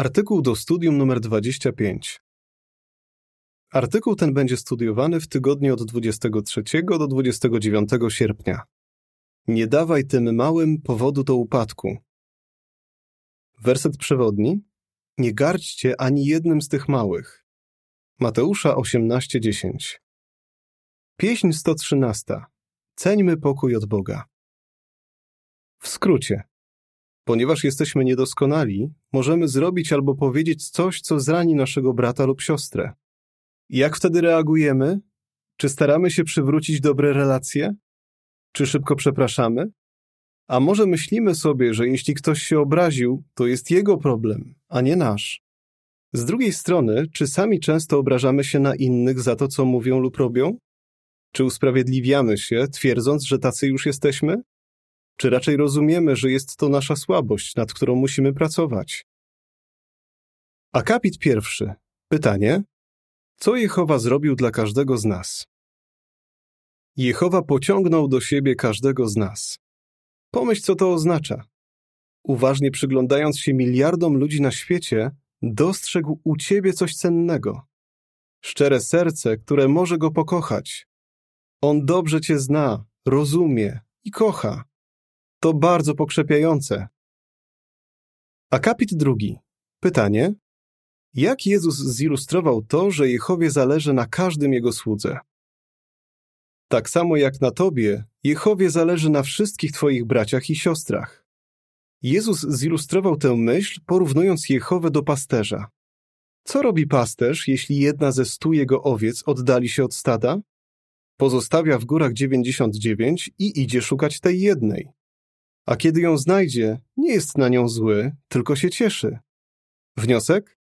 Artykuł do studium numer 25. Artykuł ten będzie studiowany w tygodniu od 23 do 29 sierpnia. Nie dawaj tym małym powodu do upadku. Werset przewodni. Nie gardźcie ani jednym z tych małych. Mateusza 18:10. Pieśń 113. Ceńmy pokój od Boga. W skrócie. Ponieważ jesteśmy niedoskonali, możemy zrobić albo powiedzieć coś, co zrani naszego brata lub siostrę. Jak wtedy reagujemy? Czy staramy się przywrócić dobre relacje? Czy szybko przepraszamy? A może myślimy sobie, że jeśli ktoś się obraził, to jest jego problem, a nie nasz? Z drugiej strony, czy sami często obrażamy się na innych za to, co mówią lub robią? Czy usprawiedliwiamy się, twierdząc, że tacy już jesteśmy? Czy raczej rozumiemy, że jest to nasza słabość, nad którą musimy pracować? Akapit pierwszy. Pytanie: Co Jehowa zrobił dla każdego z nas? Jehowa pociągnął do siebie każdego z nas. Pomyśl, co to oznacza. Uważnie przyglądając się miliardom ludzi na świecie, dostrzegł u ciebie coś cennego. Szczere serce, które może go pokochać. On dobrze cię zna, rozumie i kocha. To bardzo pokrzepiające. Akapit drugi. Pytanie. Jak Jezus zilustrował to, że Jehowie zależy na każdym Jego słudze? Tak samo jak na Tobie, Jehowie zależy na wszystkich Twoich braciach i siostrach. Jezus zilustrował tę myśl, porównując Jehowę do pasterza. Co robi pasterz, jeśli jedna ze stu jego owiec oddali się od stada? Pozostawia w górach dziewięćdziesiąt dziewięć i idzie szukać tej jednej a kiedy ją znajdzie, nie jest na nią zły, tylko się cieszy. Wniosek?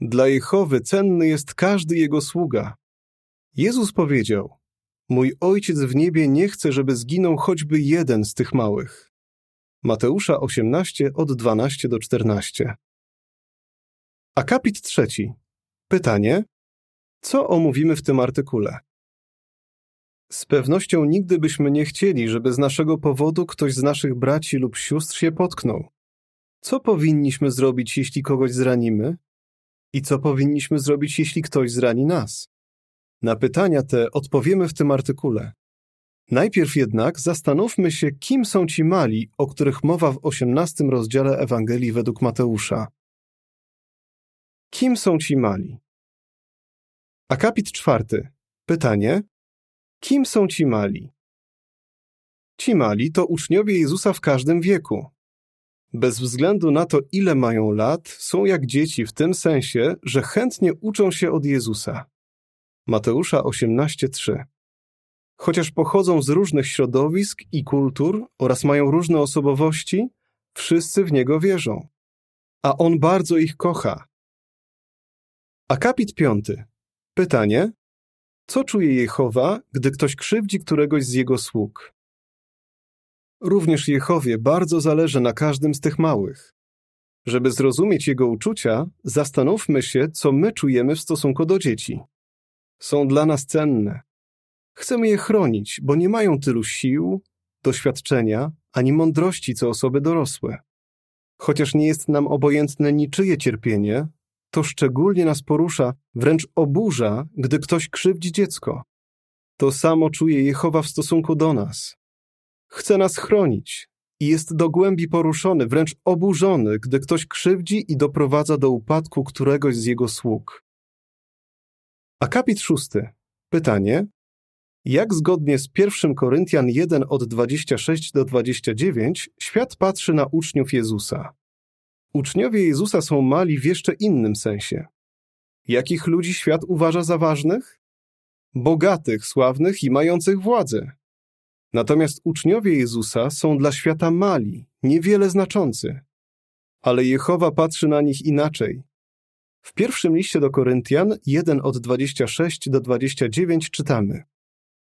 Dla Jehowy cenny jest każdy jego sługa. Jezus powiedział: Mój ojciec w niebie nie chce, żeby zginął choćby jeden z tych małych. Mateusza 18 od 12 do 14. Akapit trzeci. Pytanie: Co omówimy w tym artykule? Z pewnością nigdy byśmy nie chcieli, żeby z naszego powodu ktoś z naszych braci lub sióstr się potknął. Co powinniśmy zrobić, jeśli kogoś zranimy? I co powinniśmy zrobić, jeśli ktoś zrani nas? Na pytania te odpowiemy w tym artykule. Najpierw jednak zastanówmy się, kim są ci mali, o których mowa w osiemnastym rozdziale Ewangelii według Mateusza. Kim są ci mali? Akapit czwarty. Pytanie: Kim są ci mali? Ci mali to uczniowie Jezusa w każdym wieku. Bez względu na to, ile mają lat, są jak dzieci w tym sensie, że chętnie uczą się od Jezusa. Mateusza 18:3. Chociaż pochodzą z różnych środowisk i kultur oraz mają różne osobowości, wszyscy w niego wierzą. A on bardzo ich kocha. Akapit piąty. Pytanie: co czuje Jehowa, gdy ktoś krzywdzi któregoś z jego sług? Również Jehowie bardzo zależy na każdym z tych małych. Żeby zrozumieć jego uczucia, zastanówmy się, co my czujemy w stosunku do dzieci. Są dla nas cenne. Chcemy je chronić, bo nie mają tylu sił, doświadczenia ani mądrości co osoby dorosłe. Chociaż nie jest nam obojętne niczyje cierpienie, to szczególnie nas porusza, wręcz oburza, gdy ktoś krzywdzi dziecko. To samo czuje Jehowa w stosunku do nas. Chce nas chronić i jest do głębi poruszony, wręcz oburzony, gdy ktoś krzywdzi i doprowadza do upadku któregoś z jego sług. Akapit szósty. Pytanie. Jak zgodnie z 1 Koryntian 1 od 26 do 29 świat patrzy na uczniów Jezusa? Uczniowie Jezusa są mali w jeszcze innym sensie. Jakich ludzi świat uważa za ważnych? Bogatych, sławnych i mających władzę. Natomiast uczniowie Jezusa są dla świata mali, niewiele znaczący. Ale Jehowa patrzy na nich inaczej. W pierwszym liście do Koryntian 1 od 26 do 29 czytamy: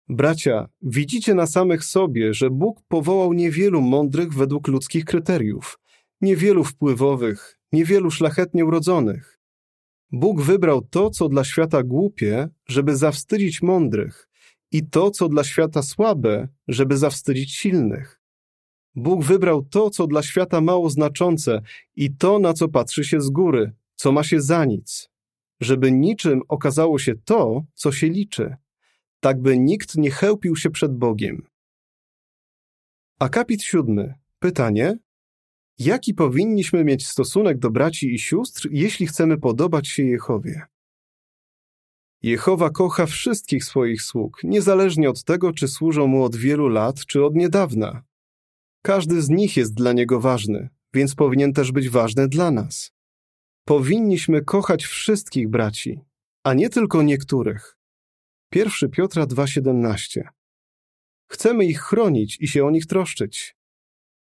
Bracia, widzicie na samych sobie, że Bóg powołał niewielu mądrych według ludzkich kryteriów niewielu wpływowych, niewielu szlachetnie urodzonych. Bóg wybrał to, co dla świata głupie, żeby zawstydzić mądrych, i to, co dla świata słabe, żeby zawstydzić silnych. Bóg wybrał to, co dla świata mało znaczące i to, na co patrzy się z góry, co ma się za nic, żeby niczym okazało się to, co się liczy, tak by nikt nie chełpił się przed Bogiem. Akapit siódmy. Pytanie: Jaki powinniśmy mieć stosunek do braci i sióstr, jeśli chcemy podobać się Jehowie? Jehowa kocha wszystkich swoich sług, niezależnie od tego, czy służą mu od wielu lat, czy od niedawna. Każdy z nich jest dla niego ważny, więc powinien też być ważny dla nas. Powinniśmy kochać wszystkich braci, a nie tylko niektórych. 1 Piotra 2,17 Chcemy ich chronić i się o nich troszczyć.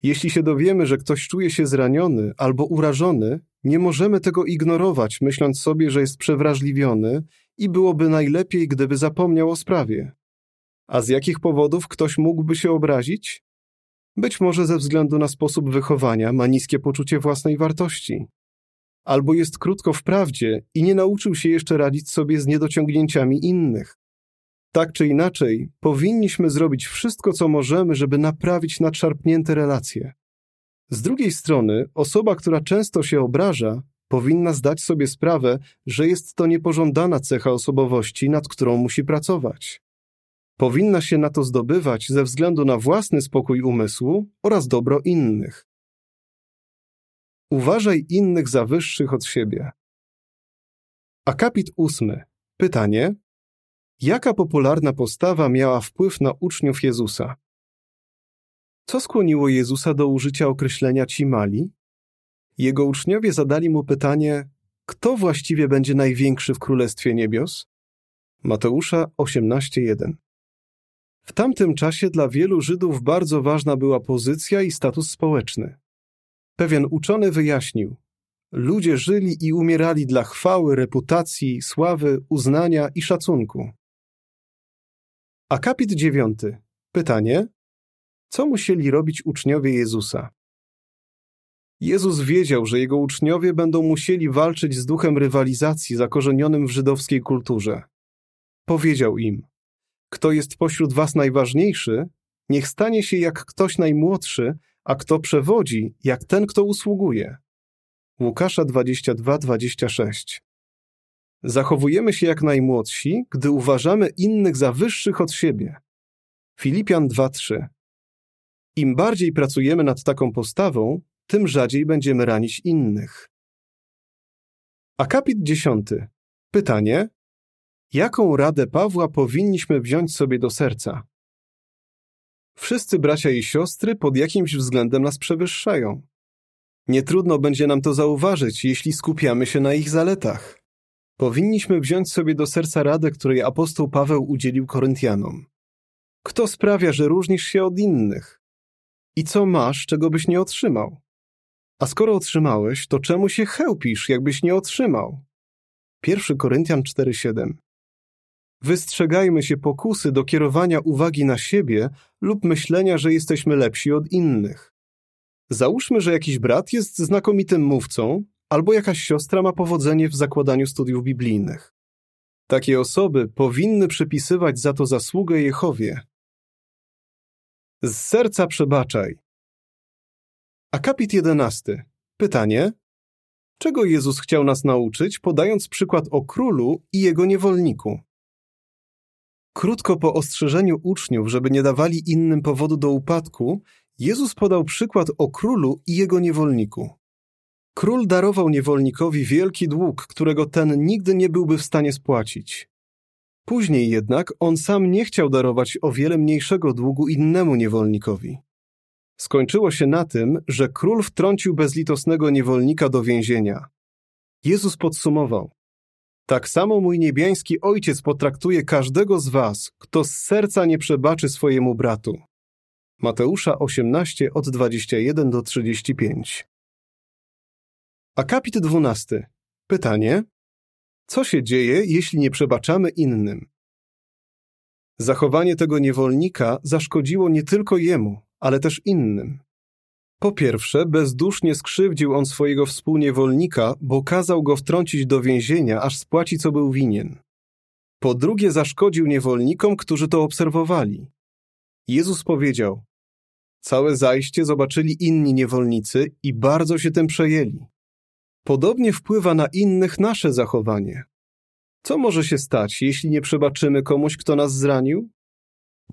Jeśli się dowiemy, że ktoś czuje się zraniony albo urażony, nie możemy tego ignorować, myśląc sobie, że jest przewrażliwiony i byłoby najlepiej, gdyby zapomniał o sprawie. A z jakich powodów ktoś mógłby się obrazić? Być może ze względu na sposób wychowania ma niskie poczucie własnej wartości. Albo jest krótko w prawdzie i nie nauczył się jeszcze radzić sobie z niedociągnięciami innych. Tak czy inaczej, powinniśmy zrobić wszystko, co możemy, żeby naprawić nadszarpnięte relacje. Z drugiej strony, osoba, która często się obraża, powinna zdać sobie sprawę, że jest to niepożądana cecha osobowości, nad którą musi pracować. Powinna się na to zdobywać ze względu na własny spokój umysłu oraz dobro innych. Uważaj innych za wyższych od siebie. Akapit ósmy. Pytanie: Jaka popularna postawa miała wpływ na uczniów Jezusa? Co skłoniło Jezusa do użycia określenia ci mali? Jego uczniowie zadali mu pytanie: Kto właściwie będzie największy w Królestwie Niebios? Mateusza 18:1 w tamtym czasie dla wielu Żydów bardzo ważna była pozycja i status społeczny. Pewien uczony wyjaśnił: Ludzie żyli i umierali dla chwały, reputacji, sławy, uznania i szacunku. Akapit dziewiąty. Pytanie: Co musieli robić uczniowie Jezusa? Jezus wiedział, że jego uczniowie będą musieli walczyć z duchem rywalizacji zakorzenionym w żydowskiej kulturze. Powiedział im: kto jest pośród was najważniejszy, niech stanie się jak ktoś najmłodszy, a kto przewodzi, jak ten, kto usługuje. Łukasza 22-26 Zachowujemy się jak najmłodsi, gdy uważamy innych za wyższych od siebie. Filipian 2:3 Im bardziej pracujemy nad taką postawą, tym rzadziej będziemy ranić innych. Akapit 10. Pytanie: Jaką radę Pawła powinniśmy wziąć sobie do serca? Wszyscy bracia i siostry pod jakimś względem nas przewyższają. Nie trudno będzie nam to zauważyć, jeśli skupiamy się na ich zaletach. Powinniśmy wziąć sobie do serca radę, której apostoł Paweł udzielił Koryntianom. Kto sprawia, że różnisz się od innych? I co masz, czego byś nie otrzymał? A skoro otrzymałeś, to czemu się chełpisz, jakbyś nie otrzymał? 1 Koryntian 4:7 Wystrzegajmy się pokusy do kierowania uwagi na siebie lub myślenia, że jesteśmy lepsi od innych. Załóżmy, że jakiś brat jest znakomitym mówcą, albo jakaś siostra ma powodzenie w zakładaniu studiów biblijnych. Takie osoby powinny przypisywać za to zasługę Jehowie. Z serca przebaczaj. Akapit 11. Pytanie: Czego Jezus chciał nas nauczyć, podając przykład o królu i jego niewolniku? Krótko po ostrzeżeniu uczniów, żeby nie dawali innym powodu do upadku, Jezus podał przykład o królu i jego niewolniku. Król darował niewolnikowi wielki dług, którego ten nigdy nie byłby w stanie spłacić. Później jednak on sam nie chciał darować o wiele mniejszego długu innemu niewolnikowi. Skończyło się na tym, że król wtrącił bezlitosnego niewolnika do więzienia. Jezus podsumował: tak samo mój niebiański Ojciec potraktuje każdego z was, kto z serca nie przebaczy swojemu bratu. Mateusza 18 od 21 do 35. Akapit 12. Pytanie: Co się dzieje, jeśli nie przebaczamy innym? Zachowanie tego niewolnika zaszkodziło nie tylko jemu, ale też innym. Po pierwsze, bezdusznie skrzywdził on swojego współniewolnika, bo kazał go wtrącić do więzienia, aż spłaci, co był winien. Po drugie, zaszkodził niewolnikom, którzy to obserwowali. Jezus powiedział: Całe zajście zobaczyli inni niewolnicy i bardzo się tym przejęli. Podobnie wpływa na innych nasze zachowanie. Co może się stać, jeśli nie przebaczymy komuś, kto nas zranił?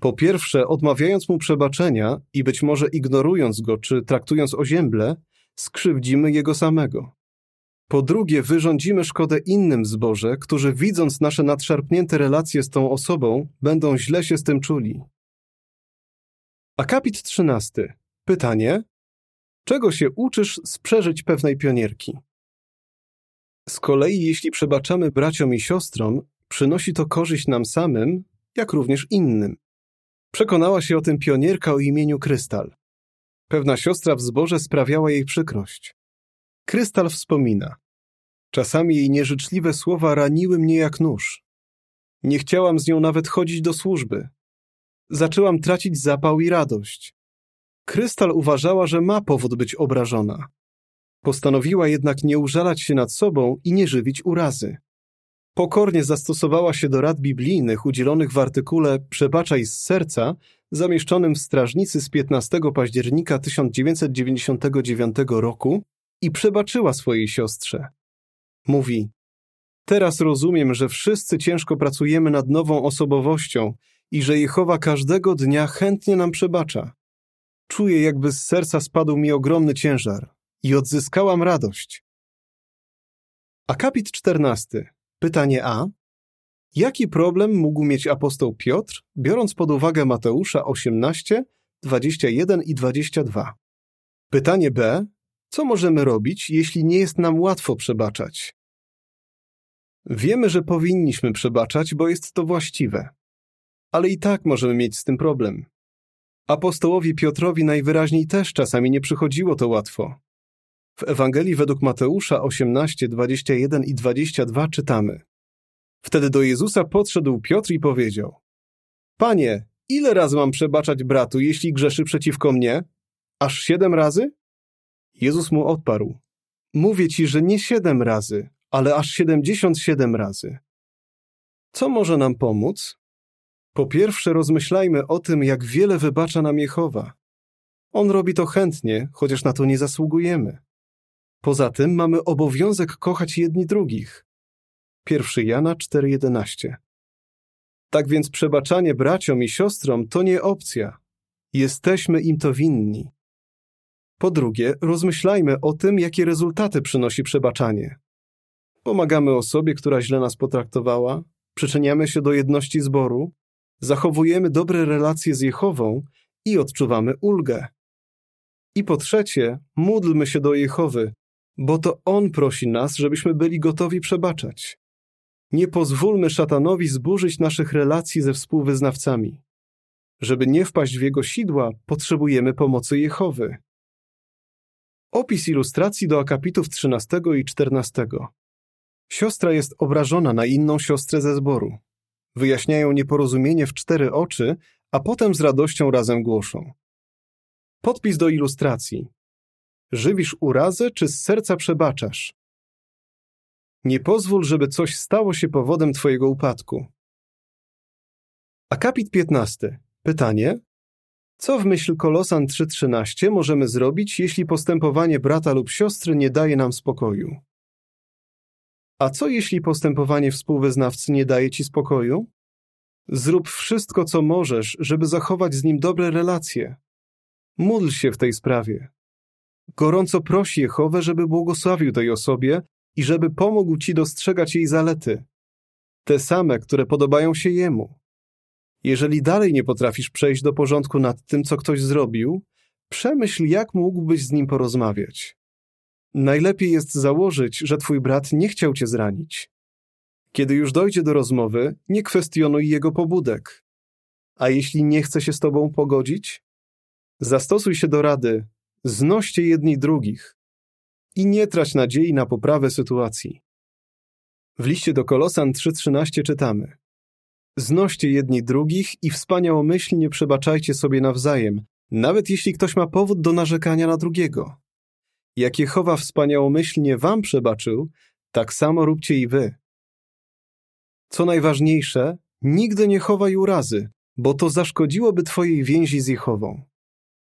Po pierwsze, odmawiając mu przebaczenia i być może ignorując go czy traktując ozięble, skrzywdzimy jego samego. Po drugie, wyrządzimy szkodę innym zboże, którzy widząc nasze nadszarpnięte relacje z tą osobą, będą źle się z tym czuli. Akapit 13. Pytanie: Czego się uczysz z przeżyć pewnej pionierki? Z kolei, jeśli przebaczamy braciom i siostrom, przynosi to korzyść nam samym, jak również innym. Przekonała się o tym pionierka o imieniu Krystal. Pewna siostra w zborze sprawiała jej przykrość. Krystal wspomina. Czasami jej nieżyczliwe słowa raniły mnie jak nóż. Nie chciałam z nią nawet chodzić do służby. Zaczęłam tracić zapał i radość. Krystal uważała, że ma powód być obrażona. Postanowiła jednak nie użalać się nad sobą i nie żywić urazy. Pokornie zastosowała się do rad biblijnych udzielonych w artykule Przebaczaj z serca, zamieszczonym w Strażnicy z 15 października 1999 roku i przebaczyła swojej siostrze. Mówi: Teraz rozumiem, że wszyscy ciężko pracujemy nad nową osobowością i że Jehowa każdego dnia chętnie nam przebacza. Czuję, jakby z serca spadł mi ogromny ciężar i odzyskałam radość. Akapit 14. Pytanie A. Jaki problem mógł mieć apostoł Piotr, biorąc pod uwagę Mateusza 18, 21 i 22? Pytanie B. Co możemy robić, jeśli nie jest nam łatwo przebaczać? Wiemy, że powinniśmy przebaczać, bo jest to właściwe. Ale i tak możemy mieć z tym problem. Apostołowi Piotrowi najwyraźniej też czasami nie przychodziło to łatwo. W Ewangelii według Mateusza 18, 21 i 22 czytamy. Wtedy do Jezusa podszedł Piotr i powiedział: Panie, ile razy mam przebaczać bratu, jeśli grzeszy przeciwko mnie? Aż siedem razy? Jezus mu odparł: Mówię ci, że nie siedem razy, ale aż siedemdziesiąt siedem razy. Co może nam pomóc? Po pierwsze, rozmyślajmy o tym, jak wiele wybacza nam Jehowa. On robi to chętnie, chociaż na to nie zasługujemy. Poza tym mamy obowiązek kochać jedni drugich. 1 Jana 4:11. Tak więc przebaczanie braciom i siostrom to nie opcja. Jesteśmy im to winni. Po drugie, rozmyślajmy o tym, jakie rezultaty przynosi przebaczanie. Pomagamy osobie, która źle nas potraktowała, przyczyniamy się do jedności zboru, zachowujemy dobre relacje z Jehową i odczuwamy ulgę. I po trzecie, módlmy się do Jehowy, bo to On prosi nas, żebyśmy byli gotowi przebaczać. Nie pozwólmy szatanowi zburzyć naszych relacji ze współwyznawcami. Żeby nie wpaść w jego sidła, potrzebujemy pomocy Jehowy. Opis ilustracji do akapitów 13 i 14. Siostra jest obrażona na inną siostrę ze zboru. Wyjaśniają nieporozumienie w cztery oczy, a potem z radością razem głoszą. Podpis do ilustracji. Żywisz urazę, czy z serca przebaczasz? Nie pozwól, żeby coś stało się powodem twojego upadku. Akapit 15. Pytanie. Co w myśl Kolosan 3.13 możemy zrobić, jeśli postępowanie brata lub siostry nie daje nam spokoju? A co jeśli postępowanie współwyznawcy nie daje ci spokoju? Zrób wszystko, co możesz, żeby zachować z nim dobre relacje. Módl się w tej sprawie. Gorąco prosi Jehowę, żeby błogosławił tej osobie i żeby pomógł ci dostrzegać jej zalety, te same, które podobają się jemu. Jeżeli dalej nie potrafisz przejść do porządku nad tym, co ktoś zrobił, przemyśl, jak mógłbyś z nim porozmawiać. Najlepiej jest założyć, że twój brat nie chciał cię zranić. Kiedy już dojdzie do rozmowy, nie kwestionuj jego pobudek. A jeśli nie chce się z tobą pogodzić, zastosuj się do rady, znoście jedni drugich i nie trać nadziei na poprawę sytuacji. W liście do Kolosan 3.13 czytamy Znoście jedni drugich i wspaniałomyślnie przebaczajcie sobie nawzajem, nawet jeśli ktoś ma powód do narzekania na drugiego. Jak Jehowa wspaniałomyślnie wam przebaczył, tak samo róbcie i wy. Co najważniejsze, nigdy nie chowaj urazy, bo to zaszkodziłoby twojej więzi z Jehową.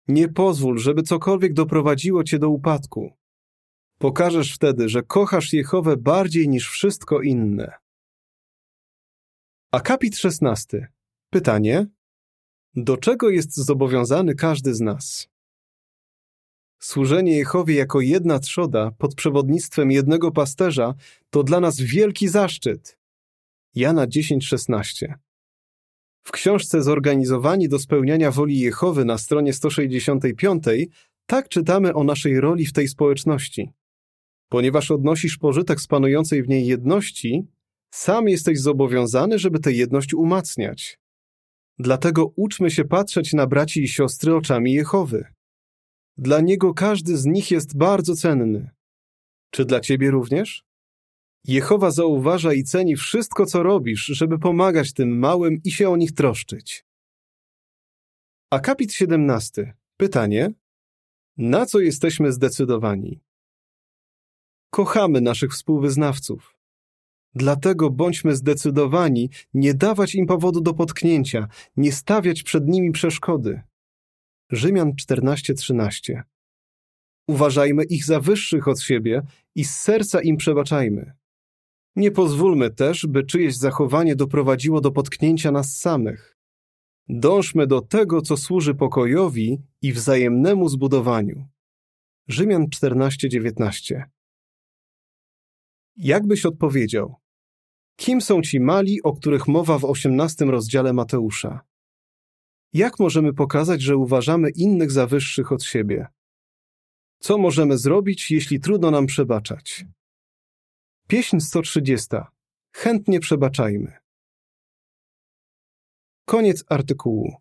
Nie pozwól, żeby cokolwiek doprowadziło cię do upadku. Pokażesz wtedy, że kochasz Jehowę bardziej niż wszystko inne. Akapit 16. Pytanie: Do czego jest zobowiązany każdy z nas? Służenie Jehowie jako jedna trzoda pod przewodnictwem jednego pasterza to dla nas wielki zaszczyt. Jana 10:16. W książce Zorganizowani do spełniania woli Jehowy na stronie 165 tak czytamy o naszej roli w tej społeczności. Ponieważ odnosisz pożytek z panującej w niej jedności, sam jesteś zobowiązany, żeby tę jedność umacniać. Dlatego uczmy się patrzeć na braci i siostry oczami Jehowy. Dla niego każdy z nich jest bardzo cenny. Czy dla ciebie również? Jehowa zauważa i ceni wszystko, co robisz, żeby pomagać tym małym i się o nich troszczyć. Akapit 17. Pytanie: Na co jesteśmy zdecydowani? Kochamy naszych współwyznawców. Dlatego bądźmy zdecydowani nie dawać im powodu do potknięcia, nie stawiać przed nimi przeszkody. Rzymian 14:13. Uważajmy ich za wyższych od siebie i z serca im przebaczajmy. Nie pozwólmy też, by czyjeś zachowanie doprowadziło do potknięcia nas samych. Dążmy do tego, co służy pokojowi i wzajemnemu zbudowaniu. Rzymian 14:19. Jak byś odpowiedział? Kim są ci mali, o których mowa w osiemnastym rozdziale Mateusza? Jak możemy pokazać, że uważamy innych za wyższych od siebie? Co możemy zrobić, jeśli trudno nam przebaczać? Pieśń 130. Chętnie przebaczajmy. Koniec artykułu.